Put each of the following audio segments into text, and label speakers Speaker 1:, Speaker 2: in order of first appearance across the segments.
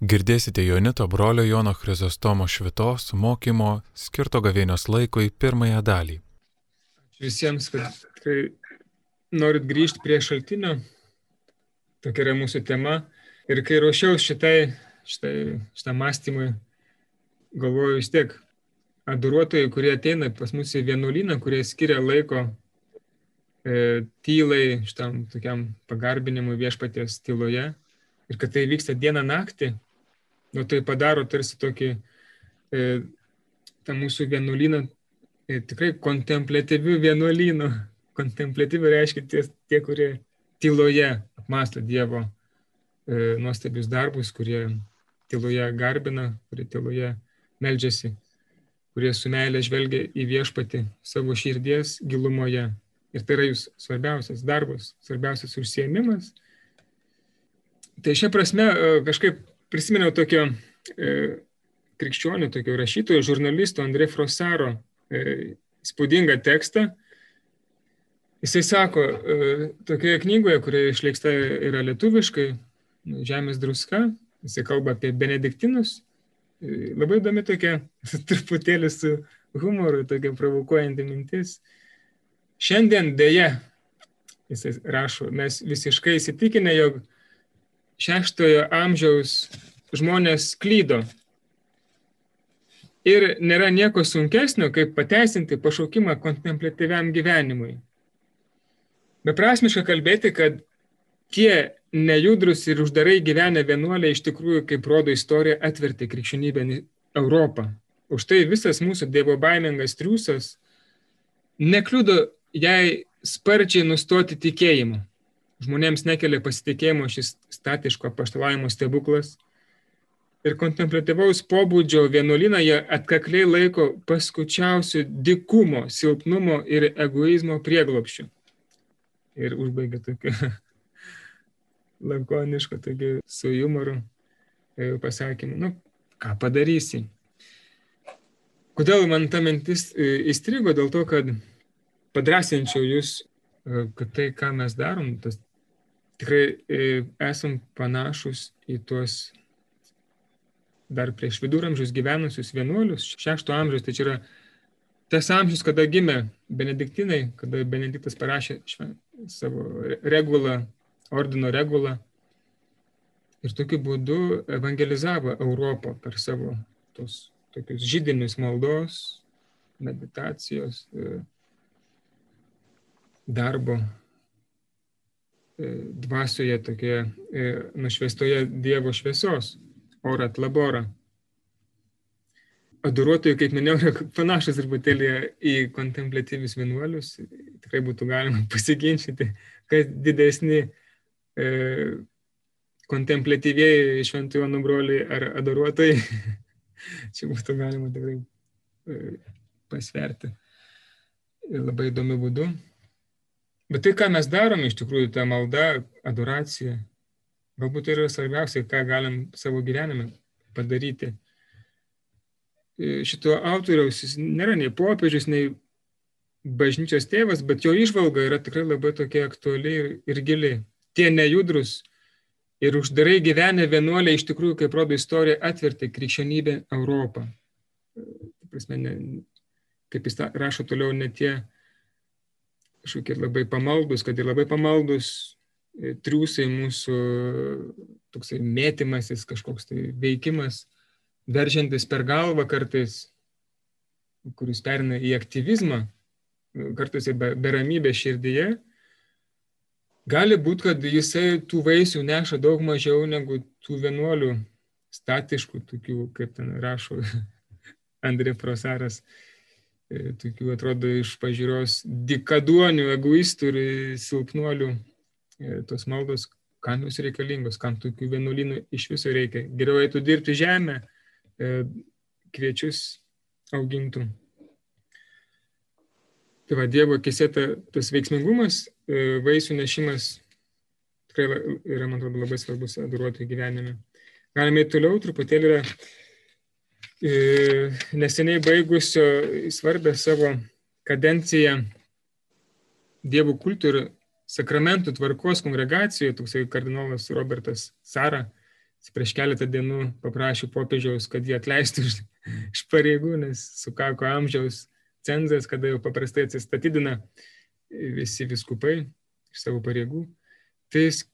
Speaker 1: Girdėsite Jonito brolio Jono Chrizostomo švitos mokymo skirto gavėnios laikui pirmąją dalį.
Speaker 2: Visiems, kad tikrai norit grįžti prie šaltinio, tokia yra mūsų tema. Ir kai ruošiausi šitai, šitai, šitam mąstymui, galvoju vis tiek, adoruotojai, kurie ateina pas mus į vienuolyną, kurie skiria laiko e, tylai, šitam tokiam pagarbinimui viešpaties tyloje, ir kad tai vyksta dieną naktį, nu, tai padaro tarsi tokį e, tą mūsų vienuolyną e, tikrai kontemplatyvių vienuolynų. Kontemplatyvių reiškia tie, tie kurie tyloje apmąsto Dievo e, nuostabius darbus, kurie tyloje garbina, kurie tyloje meldžiasi, kurie su meilė žvelgia į viešpatį savo širdies gilumoje. Ir tai yra jūsų svarbiausias darbas, svarbiausias užsiemimas. Tai šia prasme e, kažkaip prisiminiau tokio e, krikščionių, tokio rašytojo, žurnalisto Andrė Frosaro e, spūdingą tekstą. Jisai sako, e, tokioje knygoje, kuri išleiksta yra lietuviškai, Žemės druska, jisai kalba apie benediktinus. E, labai įdomi tokia, truputėlį su humoru, tokia provokuojanti mintis. Šiandien dėja, jisai rašo, mes visiškai įsitikinę, jog šeštojo amžiaus žmonės klydo. Ir nėra nieko sunkesnio, kaip pateisinti pašaukimą kontemplatyviam gyvenimui. Beprasmiška kalbėti, kad tie nejudrus ir uždarai gyvenę vienuoliai iš tikrųjų, kaip rodo istorija, atvertė krikščionybę Europą. Už tai visas mūsų dievo baimingas triūsas nekliudo jai sparčiai nustoti tikėjimu žmonėms nekelia pasitikėjimo šis statiško paštalavimo stebuklas. Ir kontemplatyvaus pobūdžio vienuolyną jie atkakliai laiko paskučiausių dikumo, silpnumo ir egoizmo prieglopščių. Ir užbaigia tokiu lakonišku, tokiu su humoru e, pasakymu. Nu, ką padarysi? Kodėl man ta mintis e, įstrigo? Dėl to, kad padrasinčiau jūs, e, kad tai, ką mes darom, tas tikrai e, esam panašus į tuos dar prieš viduramžius gyvenusius vienuolius, šešto amžiaus, tai čia yra tas amžius, kada gimė benediktinai, kada Benediktas parašė šven, savo regulą, ordino regulą. Ir tokiu būdu evangelizavo Europą per savo tos tokius žydinius maldos, meditacijos, e, darbo dvasioje, tokioje e, nušviestoje Dievo šviesos, orat labora. Adoruotojai, kaip minėjau, yra panašus truputėlį į kontemplatyvius vienuolius. Tikrai būtų galima pasiginčyti, kas didesni e, kontemplatyviai šventojo nubroliai ar adoruotojai. Čia būtų galima tikrai e, pasverti labai įdomiu būdu. Bet tai, ką mes darom, iš tikrųjų, ta malda, adoracija, galbūt tai yra svarbiausia, ką galim savo gyvenime padaryti. E, šito autoriaus jis nėra nei popiežius, nei bažnyčios tėvas, bet jo išvalga yra tikrai labai tokia aktuali ir, ir gili. Tie nejudrus ir uždarai gyvenę vienuoliai iš tikrųjų, kaip rodo istorija, atvertė krikščionybę Europą. Prasme, ne, kaip jis rašo toliau, ne tie kažkokie labai pamaldus, kad ir labai pamaldus e, triūsai mūsų toksai mėtymasis, kažkoks tai veikimas, veržiantis per galvą kartais, kuris perina į aktyvizmą, kartais į beramybę širdyje, gali būti, kad jisai tų vaisių neša daug mažiau negu tų vienuolių statiškų, tokių, kaip ten rašo Andrė Prosaras, E, tokių atrodo iš pažiūros dikaduonių, egoistų ir silpnuolių e, tos maldos, kam jūs reikalingos, kam tokių vienuolynų iš viso reikia. Geriau eitų dirbti žemę, e, kviečius augintų. Tai va, Dievo kisėta tas veiksmingumas, vaisių nešimas tikrai yra, man atrodo, labai svarbus adoruotojų gyvenime. Galime toliau, truputėlį yra neseniai baigusio svarbę savo kadenciją Dievo kultų ir sakramentų tvarkos kongregacijoje, toksai kardinolas Robertas Sara, prieš keletą dienų paprašė popiežiaus, kad jie atleistų iš, iš pareigų, nes sukako amžiaus cenzas, kada jau paprastai atsistatydina visi viskupai iš savo pareigų. Tai jis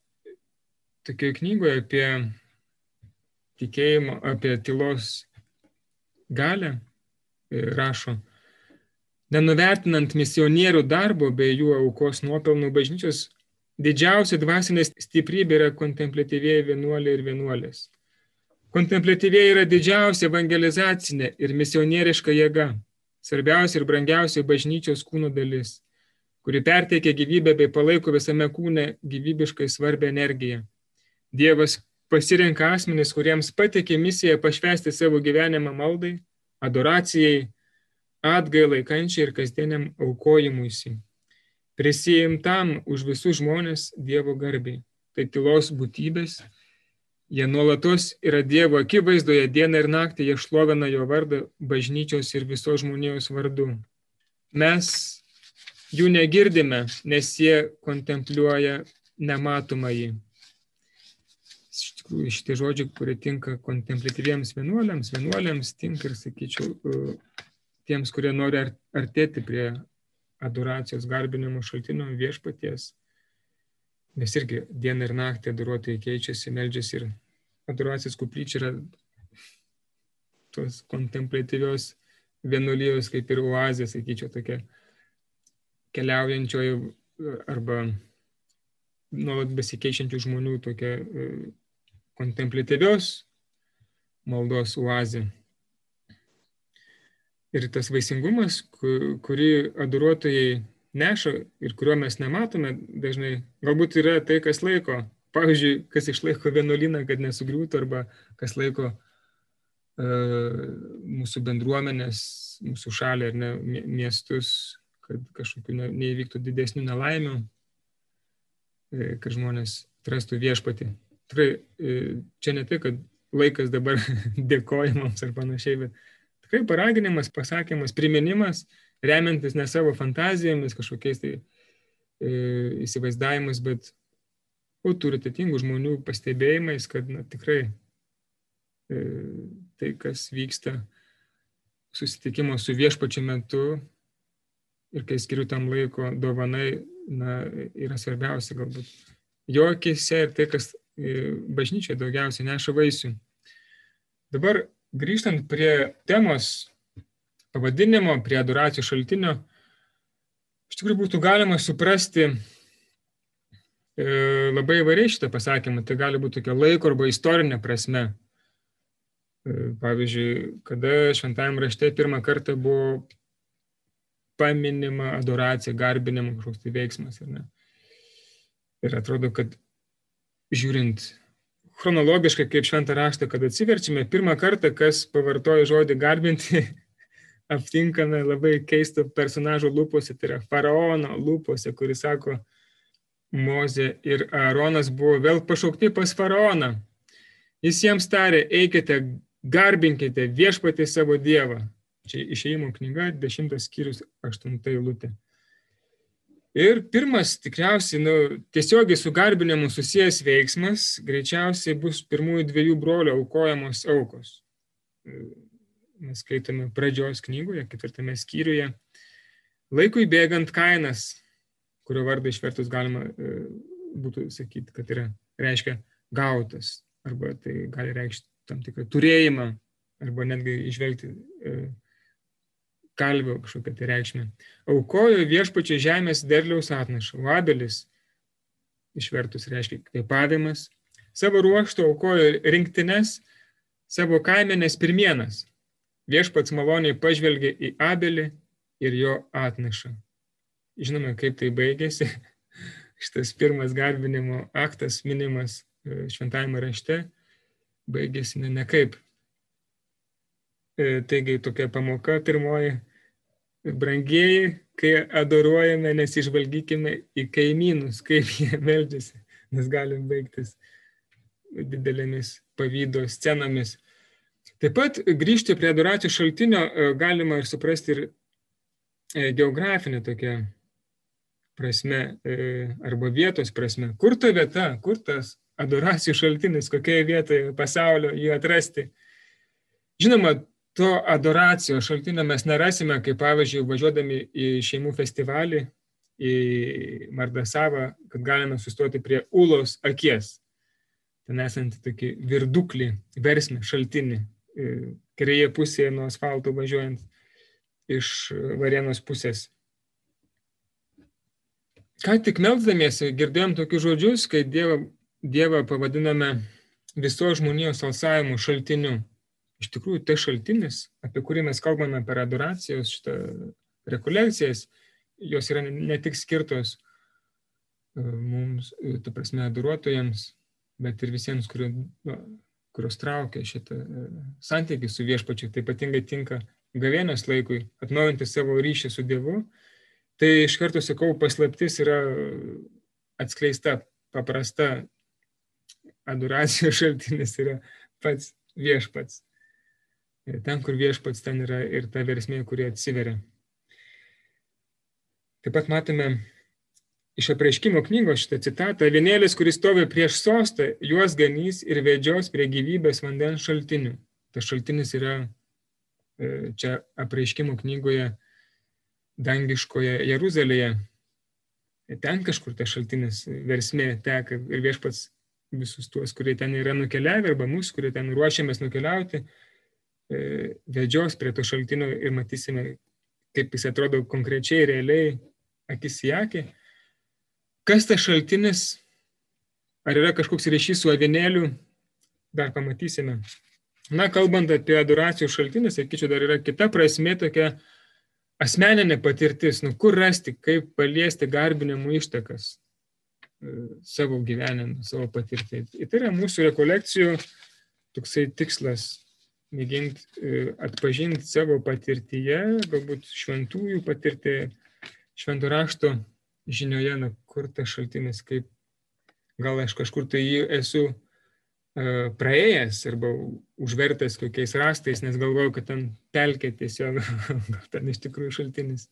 Speaker 2: tokioje knygoje apie tikėjimo, apie tylos galę e, rašo, nenuvertinant misionierių darbo bei jų aukos nuopelnų bažnyčios, didžiausia dvasinė stiprybė yra kontemplatyviai vienuoliai ir vienuolės. Kontemplatyviai yra didžiausia evangelizacinė ir misionieriška jėga, svarbiausia ir brangiausia bažnyčios kūno dalis, kuri perteikia gyvybę bei palaiko visame kūne gyvybiškai svarbę energiją. Dievas pasirenka asmenis, kuriems patikė misiją pašvesti savo gyvenimą maldai, adoracijai, atgailai, kančiai ir kasdieniam aukojimuisi. Prisijimtam už visus žmonės Dievo garbiai. Tai tylos būtybės. Jie nuolatos yra Dievo akivaizdoje, dieną ir naktį jie šlovina jo vardą bažnyčios ir visos žmonijos vardu. Mes jų negirdime, nes jie kontempliuoja nematomąjį. Iš tikrųjų, šitie žodžiai, kurie tinka kontemplatyviems vienuoliams, vienuoliams tinka ir, sakyčiau, tiems, kurie nori artėti prie adoracijos garbinimo šaltinio viešpaties. Nes irgi dieną ir naktį adoruotojai keičiasi, meldžiasi ir adoracijos kuplyčia yra tos kontemplatyvios vienuolijos kaip ir oazė, sakyčiau, tokia keliaujančioji arba nuolat besikeičiančių žmonių tokia e, kontemplatyvios maldos oazė. Ir tas vaisingumas, kurį adoruotojai neša ir kurio mes nematome dažnai, galbūt yra tai, kas laiko. Pavyzdžiui, kas išlaiko vienuolyną, kad nesugriūtų, arba kas laiko uh, mūsų bendruomenės, mūsų šalį ar ne, miestus, kad kažkokiu ne, neįvyktų didesnių nelaimių, e, kad žmonės atrastų viešpatį. Tikrai e, čia ne tai, kad laikas dabar dėkojimams ar panašiai, bet Tikrai paraginimas, pasakymas, priminimas, remiantis ne savo fantazijomis, kažkokiais tai e, įsivaizdavimais, bet autoritetingų žmonių pastebėjimais, kad na, tikrai e, tai, kas vyksta susitikimo su viešpačiu metu ir kai skiriu tam laiko dovanai, na, yra svarbiausia galbūt. Jo akise ir tai, kas bažnyčiai daugiausiai neša vaisių. Dabar grįžtant prie temos pavadinimo, prie adoracijos šaltinio, iš tikrųjų būtų galima suprasti e, labai įvairiai šitą pasakymą. Tai gali būti tokia laiko arba istorinė prasme. E, pavyzdžiui, kada šventajame rašte pirmą kartą buvo paminima adoracija, garbinimo kažkoks tai veiksmas. Ir atrodo, kad žiūrint chronologiškai kaip šventą raštą, kad atsiverčiame, pirmą kartą, kas pavartoja žodį garbinti, aptinkame labai keistą personažo lūpose, tai yra faraono lūpose, kuris sako, Mozė ir Aaronas buvo vėl pašaukti pas faraoną. Jis jiems tarė, eikite, garbinkite viešpatį savo dievą. Čia išėjimo knyga, 10 skyrius, 8 eilutė. Ir pirmas, tikriausiai, nu, tiesiogiai su garbinimu susijęs veiksmas greičiausiai bus pirmųjų dviejų brolių aukojamos aukos. Mes skaitome pradžios knygoje, ketvirtame skyriuje. Laikui bėgant kainas, kurio vardą išvertus galima e, būtų sakyti, kad yra, reiškia gautas, arba tai gali reikšti tam tikrą turėjimą, arba netgi išvelgti kalvio kažkokią tai reikšmę. Aukojo viešpačio žemės derliaus atnašą. Vabelis, išvertus reiškia kvėpavimas, savo ruoštų aukojo rinktines, savo kaimenės pirmienas. Viešpats maloniai pažvelgė į Abelį ir jo atnašą. Žinome, kaip tai baigėsi. Šitas pirmas garbinimo aktas minimas e, šventajame rašte baigėsi ne, ne kaip. E, taigi tokia pamoka pirmoji brangieji, kai adoruojame, nesižvalgykime į kaimynus, kaip jie meldžiasi, nes galim baigtis didelėmis pavydo scenomis. Taip pat grįžti prie adoracijos šaltinio e, galima ir suprasti ir e, geografinė tokia prasme e, arba vietos prasme. Kur ta vieta, kur tas adoracijų šaltinis, kokioje vietoje pasaulio jį atrasti. Žinoma, to adoracijos šaltinio mes nerasime, kaip pavyzdžiui, važiuodami į šeimų festivalį, į Mardasavą, kad galime sustoti prie Ulos akies. Ten esantį tokį virduklį, versmę, šaltinį, e, kairėje pusėje nuo asfalto važiuojant iš Varėnos pusės. Ką tik melzdamiesi girdėjom tokius žodžius, kai Dievą, dievą pavadiname visos žmonijos alsavimų šaltiniu iš tikrųjų tai šaltinis, apie kurį mes kalbame per adoracijos šitą rekolekcijas, jos yra ne tik skirtos e, mums, e, tu prasme, adoruotojams, bet ir visiems, kurie, nu, kurios traukia šitą e, santykį su viešpačiu, tai ypatingai tinka gavėnės laikui, atnaujinti savo ryšį su Dievu. Tai iš karto sakau, paslaptis yra atskleista, paprasta adoracijos šaltinis yra pats viešpats. Ten, kur viešpats, ten yra ir ta versmė, kurie atsiveria. Taip pat matome iš apreiškimo knygos šitą citatą. Vienėlis, kuris stovi prieš sostą, juos ganys ir vedžios prie gyvybės vandens šaltinių. Tas šaltinis yra e, čia apreiškimo knygoje dangiškoje Jeruzalėje. Ten kažkur tas šaltinis versmė teka ir viešpats visus tuos, kurie ten yra nukeliavę, arba mus, kurie ten ruošiamės nukeliauti, E, vedžios prie to šaltinio ir matysime, kaip jis atrodo konkrečiai, realiai, akis į akį. Kas tas šaltinis? Ar yra kažkoks ryšys su avinėliu? Dar pamatysime. Na, kalbant apie adoracijos šaltinį, sakyčiau, dar yra kita prasme tokia asmeninė patirtis, nu kur rasti, kaip paliesti garbinimų ištakas e, savo gyvenime, savo patirtį. Tai yra mūsų rekolekcijų toksai tikslas mėginti e, atpažinti savo patirtyje, galbūt šventųjų patirtį, šventų rašto žinioje, na, kur tas šaltinis, kaip gal aš kažkur tai jį esu uh, praėjęs arba užvertęs kokiais rastais, nes galvoju, kad ten telkė tiesiog, gal ten iš tikrųjų šaltinis.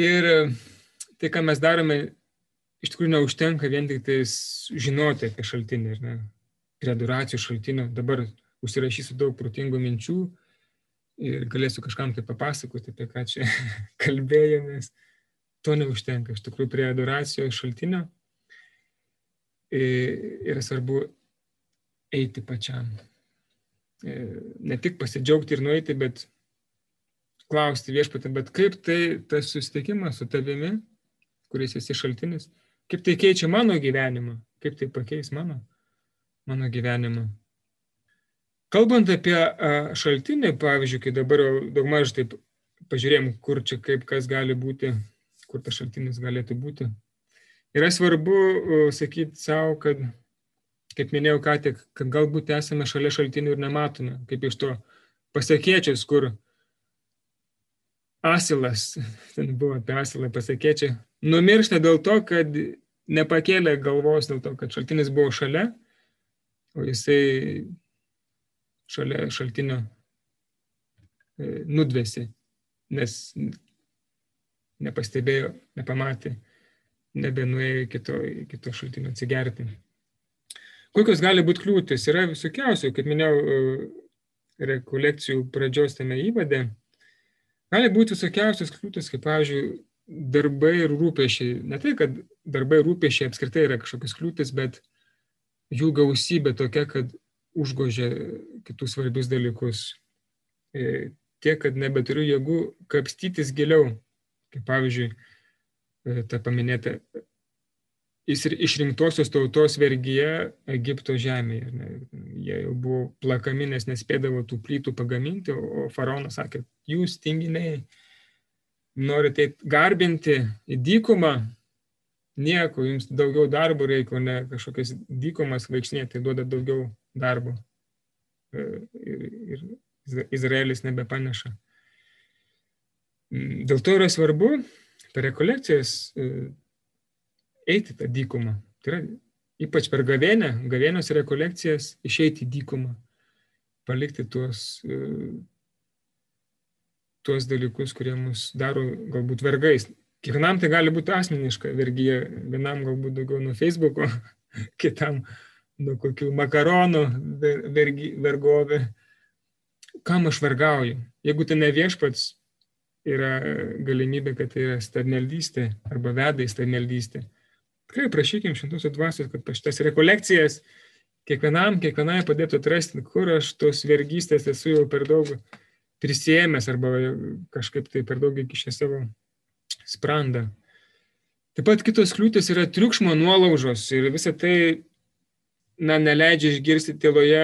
Speaker 2: Ir e, tai, ką mes darome, iš tikrųjų neužtenka vien tik žinoti apie šaltinį. Ne? Prie adoracijų šaltinio. Dabar užsirašysiu daug protingų minčių ir galėsiu kažkam tai papasakoti, apie ką čia kalbėjomės. To neužtenka. Iš tikrųjų, prie adoracijos šaltinio yra svarbu eiti pačiam. Ne tik pasidžiaugti ir nueiti, bet klausti viešpatį, bet kaip tai tas susitikimas su tavimi, kuris esi šaltinis, kaip tai keičia mano gyvenimą, kaip tai pakeis mano mano gyvenimą. Kalbant apie šaltinį, pavyzdžiui, kai dabar daugmaž taip pažiūrėjom, kur čia kaip kas gali būti, kur tas šaltinis galėtų būti. Yra svarbu sakyti savo, kad, kaip minėjau ką tik, kad galbūt esame šalia šaltinių ir nematome, kaip iš to pasakėčius, kur asilas, ten buvo apie asilą pasakėčiai, numiršta dėl to, kad nepakėlė galvos dėl to, kad šaltinis buvo šalia o jisai šalia šaltinio e, nudvėsi, nes nepastebėjo, nepamatė, nebenuėjo kito, kito šaltinio atsigerti. Kokios gali būti kliūtis? Yra visokiausių, kaip minėjau, e, rekolekcijų pradžios tame įvade. Gali būti visokiausios kliūtis, kaip, pavyzdžiui, darbai ir rūpešiai. Ne tai, kad darbai ir rūpešiai apskritai yra kažkokios kliūtis, bet jų gausybė tokia, kad užgožia kitus svarbius dalykus. E, tiek, kad nebeturiu jėgų kapstytis giliau. Kaip pavyzdžiui, e, ta paminėta išrinktosios tautos vergyje Egipto žemėje. Jie jau buvo plakami, nes nespėdavo tų plytų pagaminti, o faraonas sakė, jūs tinginiai norite garbinti į dykumą, nieko, jums daugiau darbo reikia, ne kažkokias dykumas vaikšnėti, tai duoda daugiau darbo. E, ir, ir Izraelis nebepaneša. Mm, dėl to yra svarbu per rekolekcijas e, eiti tą dykumą. Tai yra ypač per gavėnę, gavėnios rekolekcijas išeiti į dykumą, palikti tuos, e, tuos dalykus, kurie mus daro galbūt vergais, Kiekvienam tai gali būti asmeniška vergyje, vienam galbūt daugiau nuo Facebook'o, kitam nuo kokių makaronų vergi, vergovė. Kam aš vergauju? Jeigu tai ne viešpats, yra galimybė, kad tai yra stabmeldystė arba veda į stabmeldystę. Tikrai prašykim šimtusios dvasios, kad pa šitas rekolekcijas kiekvienam, kiekvienai padėtų atrasti, kur aš tos vergystės esu jau per daug prisėmęs arba kažkaip tai per daug įkišę savo sprandą. Taip pat kitos kliūtis yra triukšmo nuolaužos ir visą tai na, neleidžia išgirsti tyloje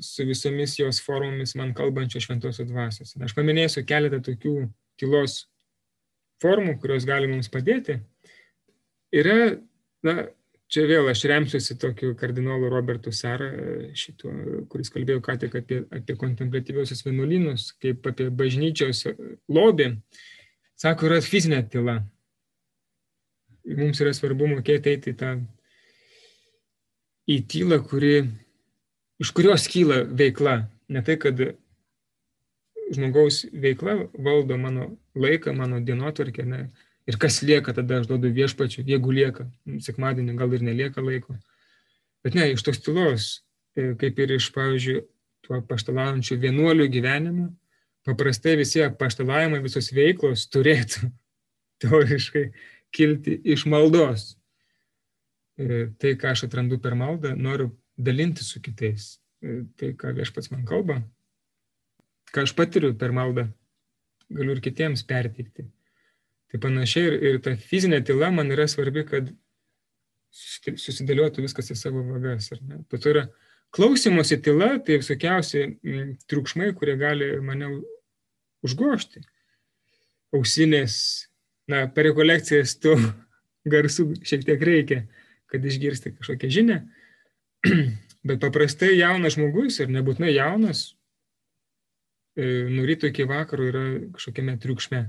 Speaker 2: su visomis jos formomis man kalbančio šventosios dvasios. Aš paminėsiu keletą tokių tylos formų, kurios gali mums padėti. Yra, na, čia vėl aš remsiuosi tokiu kardinolu Robertu Sara, šituo, kuris kalbėjo ką tik apie, apie kontemplatyviosius vienuolynus, kaip apie bažnyčios lobį. Sako, yra fizinė tyla. Mums yra svarbu mokėti eiti į tą į tylą, kuri iš kurios kyla veikla. Ne tai, kad žmogaus veikla valdo mano laiką, mano dienotvarkę, ne. Ir kas lieka, tada aš duodu viešpačiu, jeigu lieka, sekmadienį gal ir nelieka laiko. Bet ne, iš tos tylos, e, kaip ir iš, pavyzdžiui, tuo paštalaujančių vienuolių gyvenimo, paprastai visi paštalavimai, visos veiklos turėtų teoriškai kilti iš maldos. E, tai, ką aš atrandu per maldą, noriu dalinti su kitais. E, tai, ką viešpats man kalba, ką aš patiriu per maldą, galiu ir kitiems perteikti. Tai panašiai ir, ir ta fizinė tyla man yra svarbi, kad susidėliotų viskas į savo vagas. To yra klausimosi tyla, tai visokiausi m, triukšmai, kurie gali mane užgošti. Ausinės, na, per rekolekcijas tų garsų šiek tiek reikia, kad išgirsti kažkokią žinią. Bet paprastai jaunas žmogus ir nebūtinai jaunas, e, nuo ryto iki vakaro yra kažkokiame triukšme.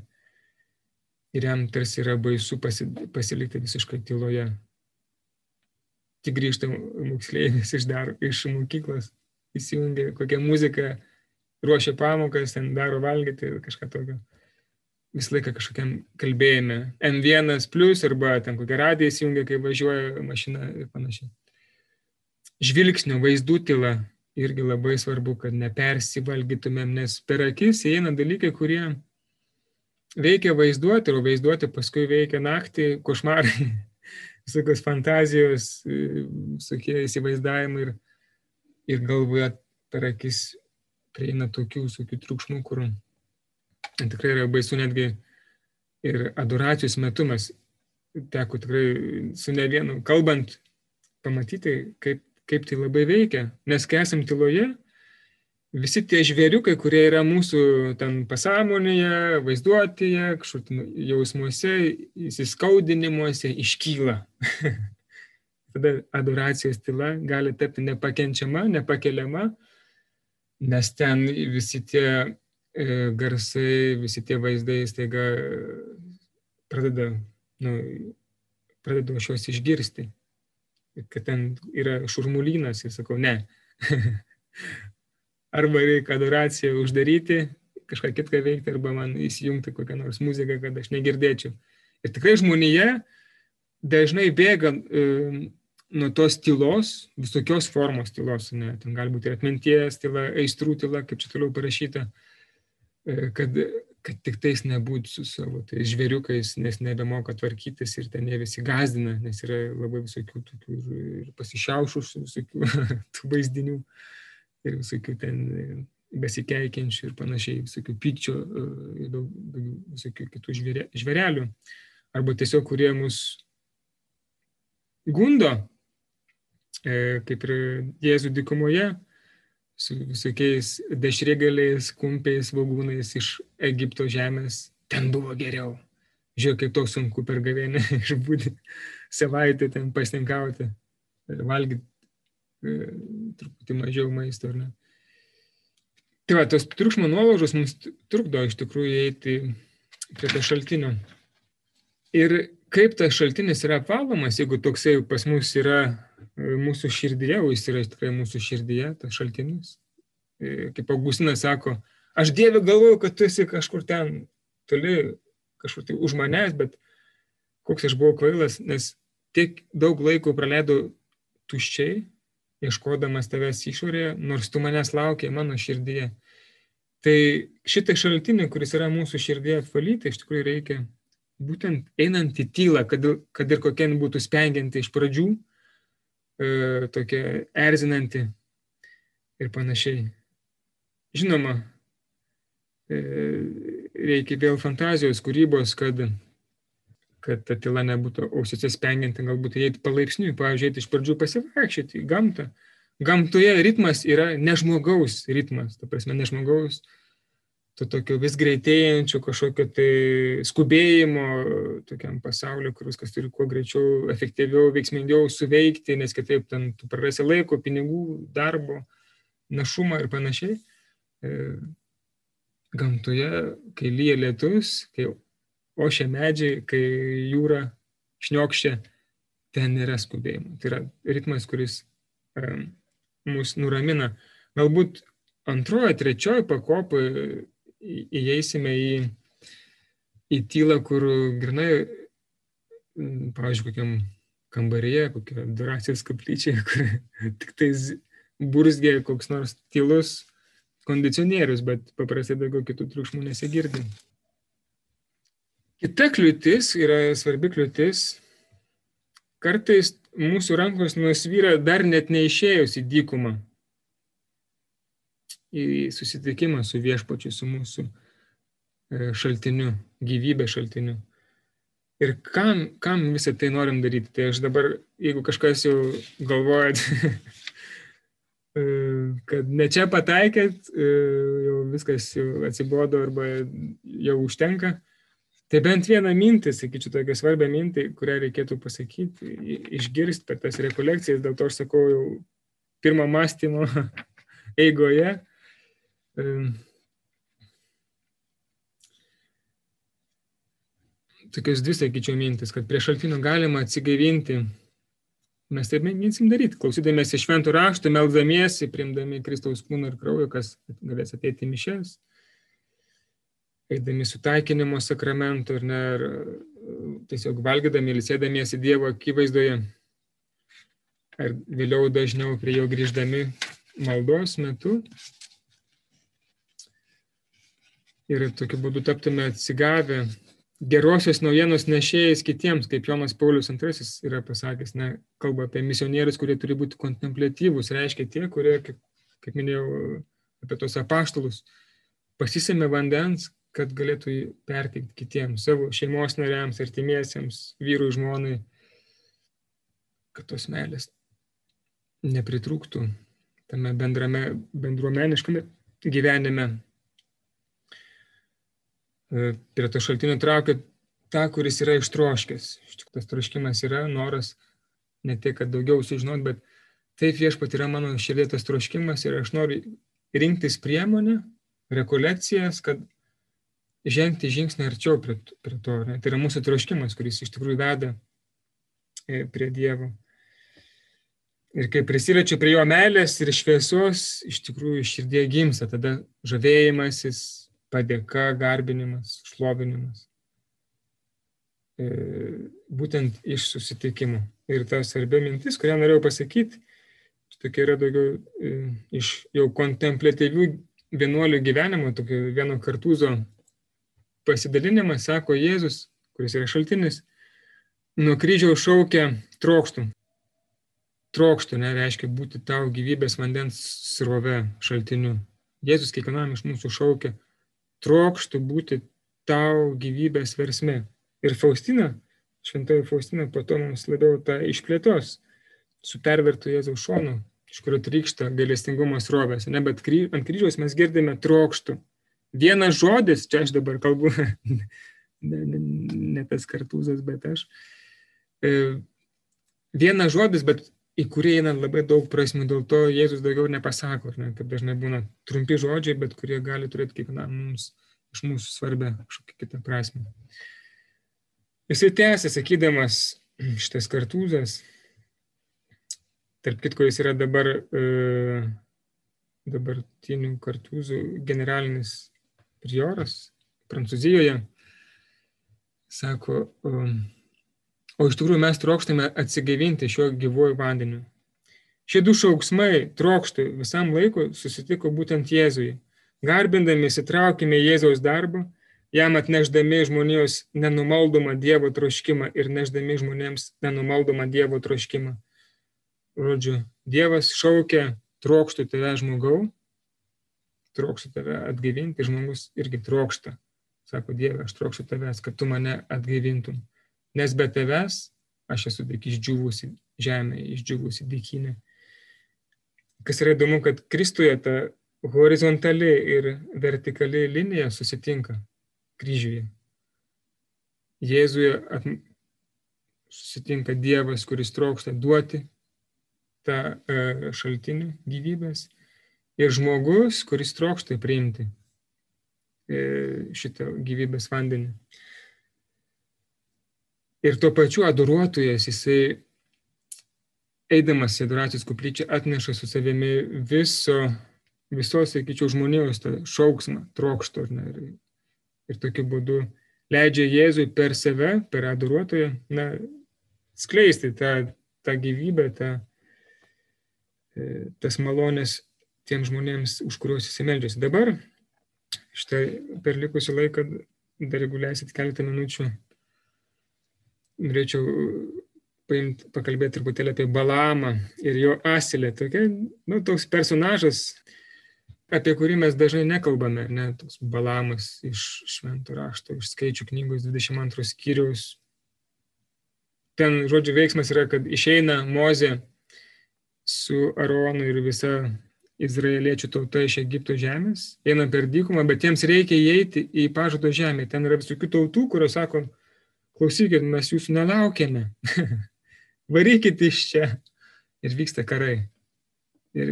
Speaker 2: Ir jam tarsi yra baisu pasi, pasilikti visiškai tyloje. Tik grįžta moksleivis iš, dar, iš mokyklos, įsijungia kokią muziką, ruošia pamokas, ten daro valgyti kažką tokio. Visą laiką kažkokiam kalbėjime. M1 plus arba ten kokią radiją įsijungia, kai važiuoja mašina ir panašiai žvilgsnio vaizdų tyla irgi labai svarbu, kad nepersivalgytumėm, nes per akis įeina dalykai, kurie veikia vaizduoti, o vaizduoti paskui veikia naktį, košmarai, visokios fantazijos, visokie įsivaizdavimai ir, ir galvoje per akis prieina tokių visokių triukšmų, kur tikrai yra baisu netgi ir adoracijos metu mes teko tikrai su ne vienu kalbant pamatyti, kaip kaip tai labai veikia. Nes kai esam tyloje, visi tie žvėriukai, kurie yra mūsų ten pasąmonėje, vaizduotėje, kažkur jausmuose, įsiskaudinimuose, iškyla. Tada adoracijos tyla gali tapti nepakenčiama, nepakeliama, nes ten visi tie e, garsai, visi tie vaizdai staiga pradeda, nu, pradeda aš juos išgirsti kad ten yra šurmulynas ir sakau, ne. arba reikia adoraciją uždaryti, kažką kitką veikti, arba man įsijungti kokią nors muziką, kad aš negirdėčiau. Ir tikrai žmonėje dažnai bėga e, nuo tos tylos, visokios formos tylos, ne, ten gali būti ir atminties tyla, aistrų tyla, kaip čia toliau parašyta, e, kad kad tik tais nebūtų su savo tai žvėriukais, nes nebemoka tvarkytis ir ten jie visi gazdina, nes yra labai visokių tokių ir pasišiaušusių visokių tų vaizdinių ir visokių ten besikeikiančių ir panašiai, visokių pykčio e, ir daug, daug visokių kitų žvėre, žvėrelių. Arba tiesiog, kurie mus gundo, e, kaip ir Jėzų dykumoje, su visokiais dešrėgaliais, kumpiais, vagūnais iš Egipto žemės. Ten buvo geriau. Žiūrėk, kaip toks sunku per gavėnę išbūti savaitę ten pasninkauti, valgyti e, truputį mažiau maisto, ar ne. Tai va, tos triukšmo nuolaužos mums trukdo iš tikrųjų eiti prie to šaltinio. Ir kaip tas šaltinis yra apvalomas, jeigu toksai pas mus yra mūsų širdyje, o jis yra tikrai mūsų širdyje, tas šaltinis. E, kaip Augustinas sako, aš Dieve galvoju, kad tu esi kažkur ten toli, kažkur tai už manęs, bet koks aš buvau kvailas, nes tiek daug laiko praleidau tuščiai, ieškodamas tavęs išorėje, nors tu manęs laukiai mano širdyje. Tai šitą šaltinį, kuris yra mūsų širdėje apvalyti, iš tikrųjų reikia būtent einant į tylą, kad, kad ir kokia būtų spengianti iš pradžių, tokia erzinanti ir panašiai. Žinoma, e, reikia vėl fantazijos, kūrybos, kad, kad ta tyla nebūtų ausise spengianti, galbūt eiti palaipsniui, pavyzdžiui, iš pradžių pasivaikščioti į gamtą. Gamtoje ritmas yra nežmogaus ritmas, ta prasme, nežmogaus to tokio vis greitėjančio kažkokio tai skubėjimo tokiam pasauliu, kur viskas turi kuo greičiau, efektyviau, veiksmingiau suveikti, nes kitaip ten tu prarasi laiko, pinigų, darbo, našumą ir panašiai. E, gamtoje, kai lyja lietus, kai ošia medžiai, kai jūra šniokščia, ten nėra skubėjimo. Tai yra ritmas, kuris um, mus nuramina. Galbūt antroje, trečioje pakopoje įeisime į, į tylą, kur grinai, pavyzdžiui, kokiam kambaryje, kokia duracijos kaplyčia, kur tik tais burzgė koks nors tylus kondicionierius, bet paprastai daugiau kitų triukšmų nesigirdi. Kita kliūtis yra svarbi kliūtis. Kartais mūsų rankos nusvyra dar net neišėjus į dykumą į susitikimą su viešpačiu, su mūsų e, šaltiniu, gyvybės šaltiniu. Ir kam, kam visą tai norim daryti? Tai aš dabar, jeigu kažkas jau galvojat, e, kad ne čia pataikėt, e, jau viskas jau atsibodo arba jau užtenka, tai bent vieną mintį, sakyčiau, tokią svarbią mintį, kurią reikėtų pasakyti, išgirsti per tas rekolekcijas, dėl to aš sakau jau pirmą mąstymo eigoje, tokios dvi, sakyčiau, mintis, kad prie šaltinio galima atsigaivinti. Mes taip mėginsim daryti, klausydamėsi šventų raštų, melzdamiesi, priimdami Kristaus kūną ir kraują, kas galės ateiti mišes, eidami sutaikinimo sakramentų ir, ne, ir tiesiog valgydami, ilsėdamiesi Dievo akivaizdoje, ar vėliau dažniau prie jo grįždami maldos metu, ir tokiu būdu taptume atsigavę gerosios naujienos nešėjais kitiems, kaip Jonas Paulius II yra pasakęs, ne, kalba apie misionierius, kurie turi būti kontemplatyvūs, reiškia tie, kurie, kaip, kaip minėjau, apie tos apaštalus, pasisėmė vandens, kad galėtų perteikti kitiems, savo šeimos nariams, artimiesiems, vyrui, žmonai, kad tos meilės nepritrūktų tame bendrame, bendruomeniškame gyvenime prie to šaltinio traukia tą, kuris yra ištroškęs. Iš tikrųjų, tas troškimas yra noras ne tiek, kad daugiau sužinot, bet taip viešpat yra mano širdėtas troškimas ir aš noriu rinktis priemonę, rekolekcijas, kad žengti žingsnį arčiau prie, prie to. Ne? Tai yra mūsų troškimas, kuris iš tikrųjų veda e, prie Dievo. Ir kai prisiliečia prie jo meilės ir šviesos, iš tikrųjų širdie gimsta tada žavėjimasis, padėka, garbinimas, šlovinimas. E, būtent iš susitikimų. Ir ta svarbi mintis, kurią norėjau pasakyti, tokia yra daugiau e, iš jau kontemplatyvių vienuolių gyvenimo, tokio vieno kartuzo pasidalinimas, sako Jėzus, kuris yra šaltinis, nuo kryžiaus šaukia trokštų. Trokštų nereiškia būti tau gyvybės vandens srove šaltiniu. Jėzus kiekvienam iš mūsų šaukia trokštų būti tau gyvybės versme. Ir Faustina, šventoji Faustina, po to mums labiau tą išplėtos su pervertu Jėzaus šonu, iš kurio trykšta gailestingumo srovės. Ne, bet kry, ant kryžiaus mes girdime trokštų. Vienas žodis, čia aš dabar kalbu, ne, ne, ne tas kartūzas, bet aš. E, vienas žodis, bet į kurį eina labai daug prasmių, dėl to Jėzus daugiau nepasako, ne, kaip dažnai būna trumpi žodžiai, bet kurie gali turėti kiekvienam mums iš mūsų svarbę kažkokią kitą prasme. Jisai tęsė, sakydamas, šitas kartūzas, tarp kitko jis yra dabar e, dabartinių kartūzų generalinis prioras Prancūzijoje. sako, um, o iš tikrųjų mes trokštame atsigaivinti šiuo gyvuoju vandeniu. Šie du šauksmai trokštų visam laiku susitiko būtent Jėzui. Garbindami įsitraukime Jėzaus darbą, jam atneždami žmonijos nenumaldomą Dievo troškimą ir neždami žmonėms nenumaldomą Dievo troškimą. Žodžiu, Dievas šaukia, trokštų tave žmogau, trokštų tave atgaivinti, žmogus irgi trokšta. Sako Dieve, aš trokščiau tavęs, kad tu mane atgaivintum. Nes be tavęs aš esu tik išdžiūvusi žemė, išdžiūvusi dėkinė. Kas yra įdomu, kad Kristuje ta horizontali ir vertikali linija susitinka kryžiuje. Jėzuje at... susitinka Dievas, kuris trokšta duoti tą e, šaltinį gyvybės ir žmogus, kuris trokšta priimti E, šitą gyvybės vandenį. Ir tuo pačiu adoruotojas, jisai, eidamas į adoracijos kuplyčią, atneša su savimi viso, visos, sakyčiau, žmonijos tą šauksmą, trokšto. Ne, ir, ir tokiu būdu leidžia Jėzui per save, per adoruotoją, na, skleisti tą, tą gyvybę, tą, e, tas malonės tiems žmonėms, už kuriuos jis meldžiasi. Dabar Štai per likusį laiką, dar jeigu leisit keletą minučių, norėčiau paimti, pakalbėti truputėlį apie Balamą ir jo asilę. Tokia, nu, toks personažas, apie kurį mes dažnai nekalbame, ne, toks Balamas iš švento rašto, iš skaičių knygos 22 skyriaus. Ten, žodžiu, veiksmas yra, kad išeina Mozė su Aronu ir visa izraeliečių tauta iš Egipto žemės, eina per dykumą, bet jiems reikia įeiti į pažado žemę. Ten yra visokių tautų, kurios sako, klausykit, mes jūsų nelaukiame, varykit iš čia. Ir vyksta karai. Ir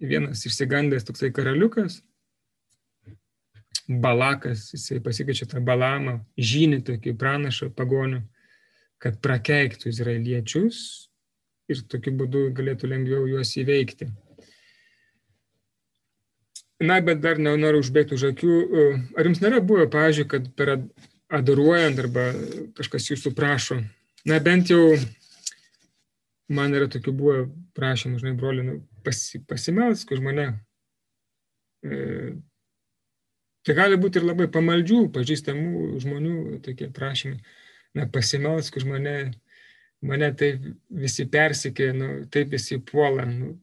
Speaker 2: vienas išsigandęs toksai karaliukas, Balakas, jisai pasikeičia tą Balamą, žynį tokį pranašą pagonių, kad prakeiktų izraeliečius ir tokiu būdu galėtų lengviau juos įveikti. Na, bet dar nenoriu užbėgti už akių. Ar jums nėra buvę, pavyzdžiui, kad per adoruojant arba kažkas jūsų prašo, na bent jau man yra tokių buvę prašymų, žinai, broli, nu, pasi, pasimelsk už mane. E, tai gali būti ir labai pamaldžių, pažįstamų žmonių tokie prašymai. Na, pasimelsk už mane, mane taip visi persikė, nu, taip visi puola, nu,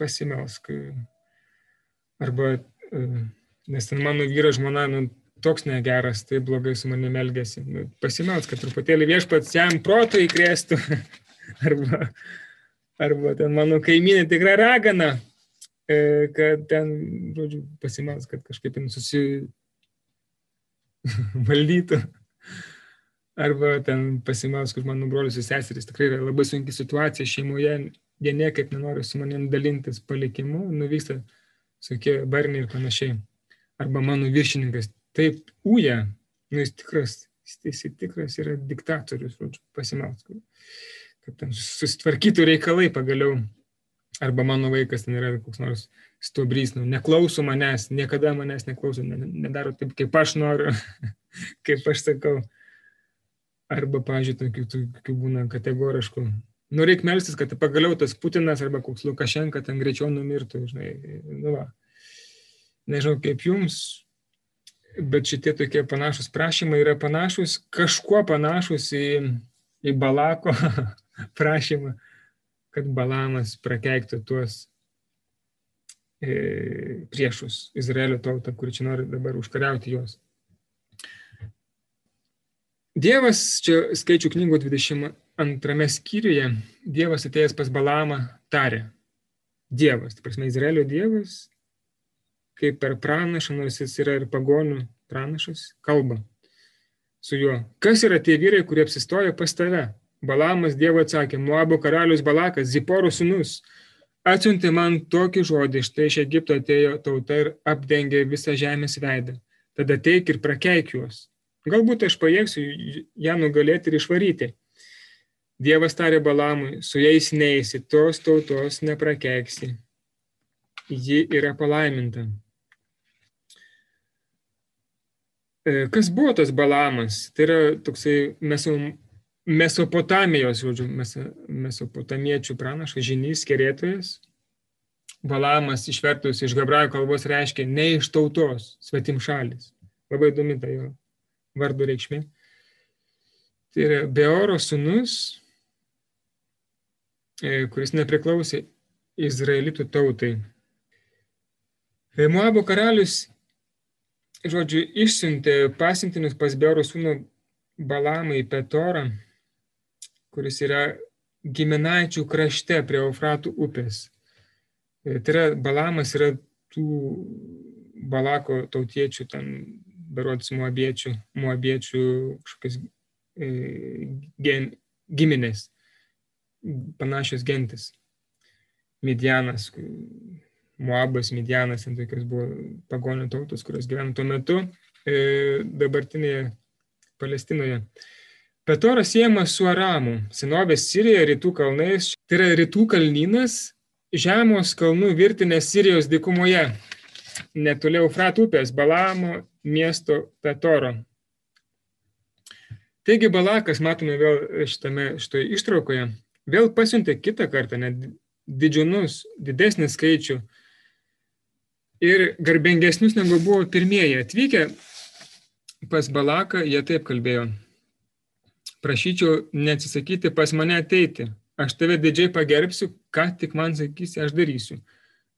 Speaker 2: pasimelsk. Arba, e, nes ten mano vyras žmona, nu, toks negeras, taip blogai su manimi elgesi. Pasimelsk, kad truputėlį viešpats jam proto įkrėstų. arba, arba ten mano kaimynė tikrai ragana, e, kad ten, žodžiu, pasimelsk, kad kažkaip jin susivaldytų. Arba ten pasimelsk už mano brolius ir seseris. Tikrai yra labai sunki situacija šeimoje, jie niekaip nenori su manim dalintis palikimu, nuvyksta tokie barniai ir panašiai. Arba mano viršininkas taip uja, nu jis tikras, jis, jis tikras yra diktatorius, pasimelsk, kad ten susitvarkytų reikalai pagaliau. Arba mano vaikas ten yra koks nors stuobrys, nu, neklauso manęs, niekada manęs neklauso, nedaro taip, kaip aš noriu, kaip aš sakau. Arba, pažiūrėjau, tokių, tokių būna kategoriškų. Nu, reikia melstis, kad pagaliau tas Putinas arba koks Lukašenka ten greičiau numirtų, žinai. Nu, va. Nežinau kaip jums, bet šitie tokie panašus prašymai yra panašus, kažkuo panašus į, į Balako prašymą, kad Balamas prakeiktų tuos e, priešus Izraelio tautą, kuri čia nori dabar užkariauti juos. Dievas, čia skaičių knygų 22 skyriuje, Dievas atėjęs pas Balamą tarė. Dievas, tai prasme, Izraelio Dievas kaip per pranašą, nors jis yra ir pagonių pranašas, kalba su juo. Kas yra tie vyrai, kurie apsistoja pas tave? Balamas Dievo atsakė, Moabo karalius Balakas, Ziporo sūnus, atsiuntė man tokį žodį, štai iš Egipto atėjo tauta ir apdengė visą žemės veidą. Tada teik ir prakeik juos. Galbūt aš pajėgsiu ją nugalėti ir išvaryti. Dievas tarė Balamui, su jais neįsi, tos tautos neprakeiksi. Ji yra palaiminta. E, kas buvo tas Balamas? Tai yra toksai mesom, Mesopotamijos, žodžiu, mesopotamiečių pranašas, žinys, kerėtojas. Balamas išvertus iš hebrajų kalbos reiškia ne iš tautos, svetim šalis. Labai įdomi ta jo vardo reikšmė. Tai yra Beoro sunus, e, kuris nepriklausė izraelitų tautai. E, Moabo karalius žodžiu, išsiuntė pasintinius pas Beoro sūnų Balamą į Petorą, kuris yra giminaičių krašte prie Eufratų upės. E, tai yra Balamas yra tų Balako tautiečių, ten berods muabiečių, muabiečių kažkokias e, gen, giminės, panašios gentis. Midianas, Moabas, Midianas, tokios buvo pagonių tautos, kurios gyveno tuo metu e, dabartinėje Palestinoje. Petoras siejamas su Aramu, senovės Sirija, rytų kalnais, tai yra rytų kalnynas, žemos kalnų virtinė Sirijos dykumoje, netoli Eufrat upės, Balamo miesto Petoro. Taigi Balakas, matome vėl šitame, šitoje ištraukoje, vėl pasiuntė kitą kartą, net didžiunus, didesnį skaičių ir garbingesnius negu buvo pirmieji. Atvykę pas Balaką, jie taip kalbėjo. Prašyčiau neatsisakyti pas mane ateiti. Aš tave didžiai pagerbsiu, ką tik man sakysi, aš darysiu.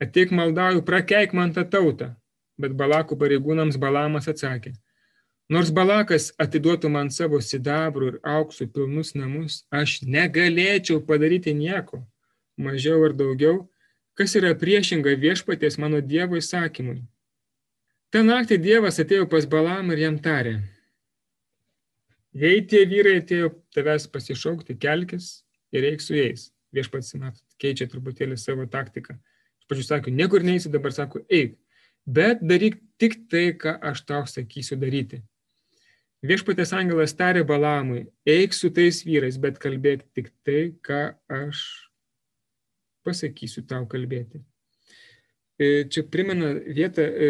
Speaker 2: Ateik maldauju, prakeik man tą tautą. Bet Balakų pareigūnams Balamas atsakė. Nors Balakas atiduotų man savo sidabrų ir auksų pilnus namus, aš negalėčiau padaryti nieko, mažiau ar daugiau, kas yra priešinga viešpaties mano Dievo įsakymui. Ta naktį Dievas atėjo pas Balamą ir jam tarė, jei tie vyrai atėjo tavęs pasišaukti, kelkis ir eik su jais. Viešpats, matot, keičia truputėlį savo taktiką. Iš pradžių sakė, niekur neįsi, dabar sako, eik, bet daryk tik tai, ką aš tau sakysiu daryti. Viešpatės angelas tarė Balamui, eik su tais vyrais, bet kalbėk tik tai, ką aš pasakysiu tau kalbėti. E, čia primena vietą e,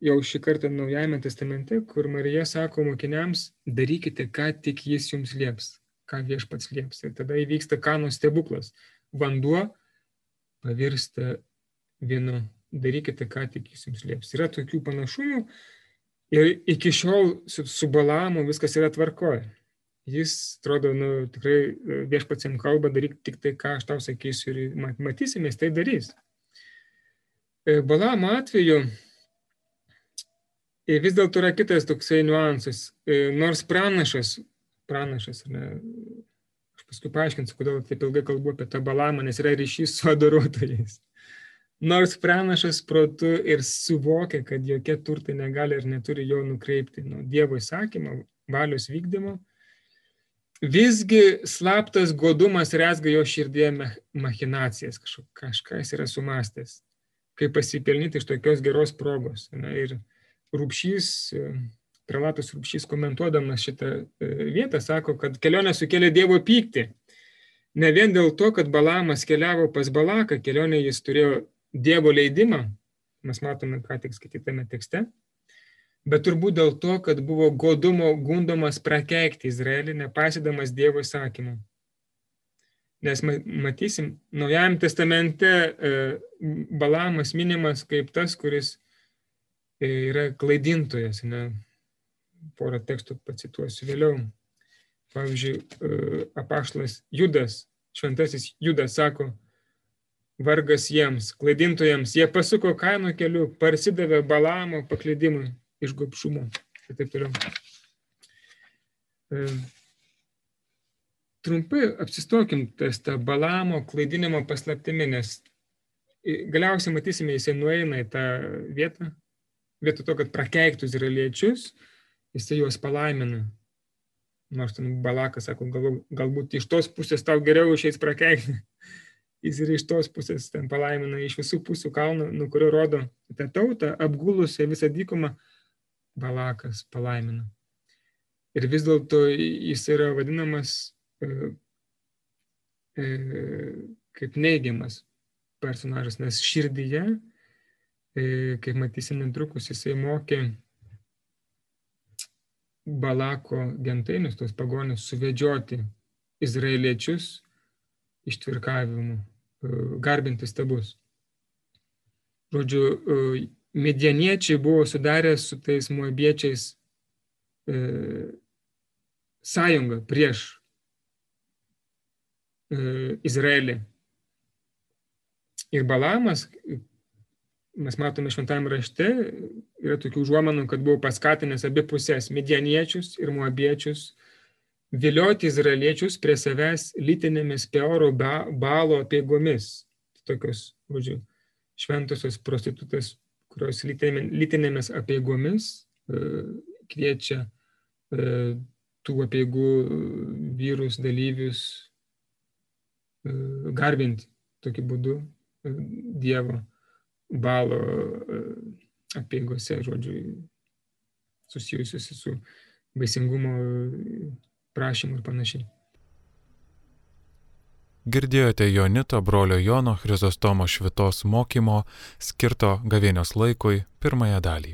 Speaker 2: jau šį kartą Naujajame testamente, kur Marija sako mokiniams, darykite, ką tik jis jums lieps, ką viešpats lieps. Ir tada įvyksta kano stebuklas. Vanduo pavirsta vynu. Darykite, ką tik jis jums lieps. Yra tokių panašumų ir iki šiol su, su Balamu viskas yra tvarkoje jis, atrodo, nu, tikrai e, viešpats jam kalba, daryk tik tai, ką aš tau sakysiu ir matysime, jis tai darys. E, Balamo atveju e, vis dėlto yra kitas toksai niuansas. Nors pranašas, pranašas, ne, aš paskui paaiškinsiu, kodėl taip ilgai kalbu apie tą balamą, nes yra ryšys su adoruotojais. Nors pranašas protu ir suvokia, kad jokie turtai negali ir neturi jo nukreipti nuo Dievo įsakymo, valios vykdymo, Visgi slaptas godumas rezga jo širdėje machinacijas, kažką jis yra sumastęs, kaip pasipelnyti iš tokios geros progos. Na, ir Rūpšys, prelatas Rūpšys komentuodamas šitą e, vietą sako, kad kelionė sukėlė Dievo pyktį. Ne vien dėl to, kad Balamas keliavo pas Balaką, kelionė jis turėjo Dievo leidimą, mes matome ką tik skaitytame tekste, bet turbūt dėl to, kad buvo godumo gundomas prakeikti Izraelį, nepasidamas Dievo įsakymų. Nes matysim, Naujajam testamente e, Balamas minimas kaip tas, kuris e, yra klaidintojas. Ne? Porą tekstų pacituosiu vėliau. Pavyzdžiui, e, apaštas Judas, šventasis Judas sako, vargas jiems, klaidintojams, jie pasuko kaino keliu, parsidavė Balamo paklydimui iš gopšumo ir taip toliau. Trumpai apsistokim ties tą balamo klaidinimo paslaptimi, nes galiausiai matysime, jisai nueina į tą vietą, vietoj to, kad prakeiktų izraeliečius, jisai juos palaimina. Nors ten Balakas sako, gal, galbūt iš tos pusės tau geriau išeis prakeikti. Jis ir iš tos pusės ten palaimina iš visų pusių kalną, nuo kurio rodo tą tautą, apgulusią visą dykumą, Balakas palaimino. Ir vis dėlto jis yra vadinamas e, e, kaip neigiamas personažas, nes širdyje, e, kaip matysim netrukus, jisai mokė Balako gentainius, tos pagonius, suvedžioti izraeliečius ištvirkavimu, e, garbinti stabus. Žodžiu, e, medieniečiai buvo sudarę su tais muabiečiais e, sąjungą prieš e, Izraelį. Ir Balamas, mes matome šventame rašte, yra tokių užuomenų, kad buvo paskatinęs abi pusės - medieniečius ir muabiečius vilioti izraeliečius prie savęs lytinėmis peoro balo apiegomis. Tokios, žodžiu, šventosios prostitutės, kurios lytinėmis apiegomis e, kviečia e, tų apieigų vyrus, dalyvius e, garbinti tokiu būdu Dievo balo apieigose, žodžiu, susijusius su baisingumo prašymų ir panašiai.
Speaker 1: Girdėjote Jonito brolio Jono Chrizostomo švitos mokymo skirto gavėnios laikui pirmąją dalį.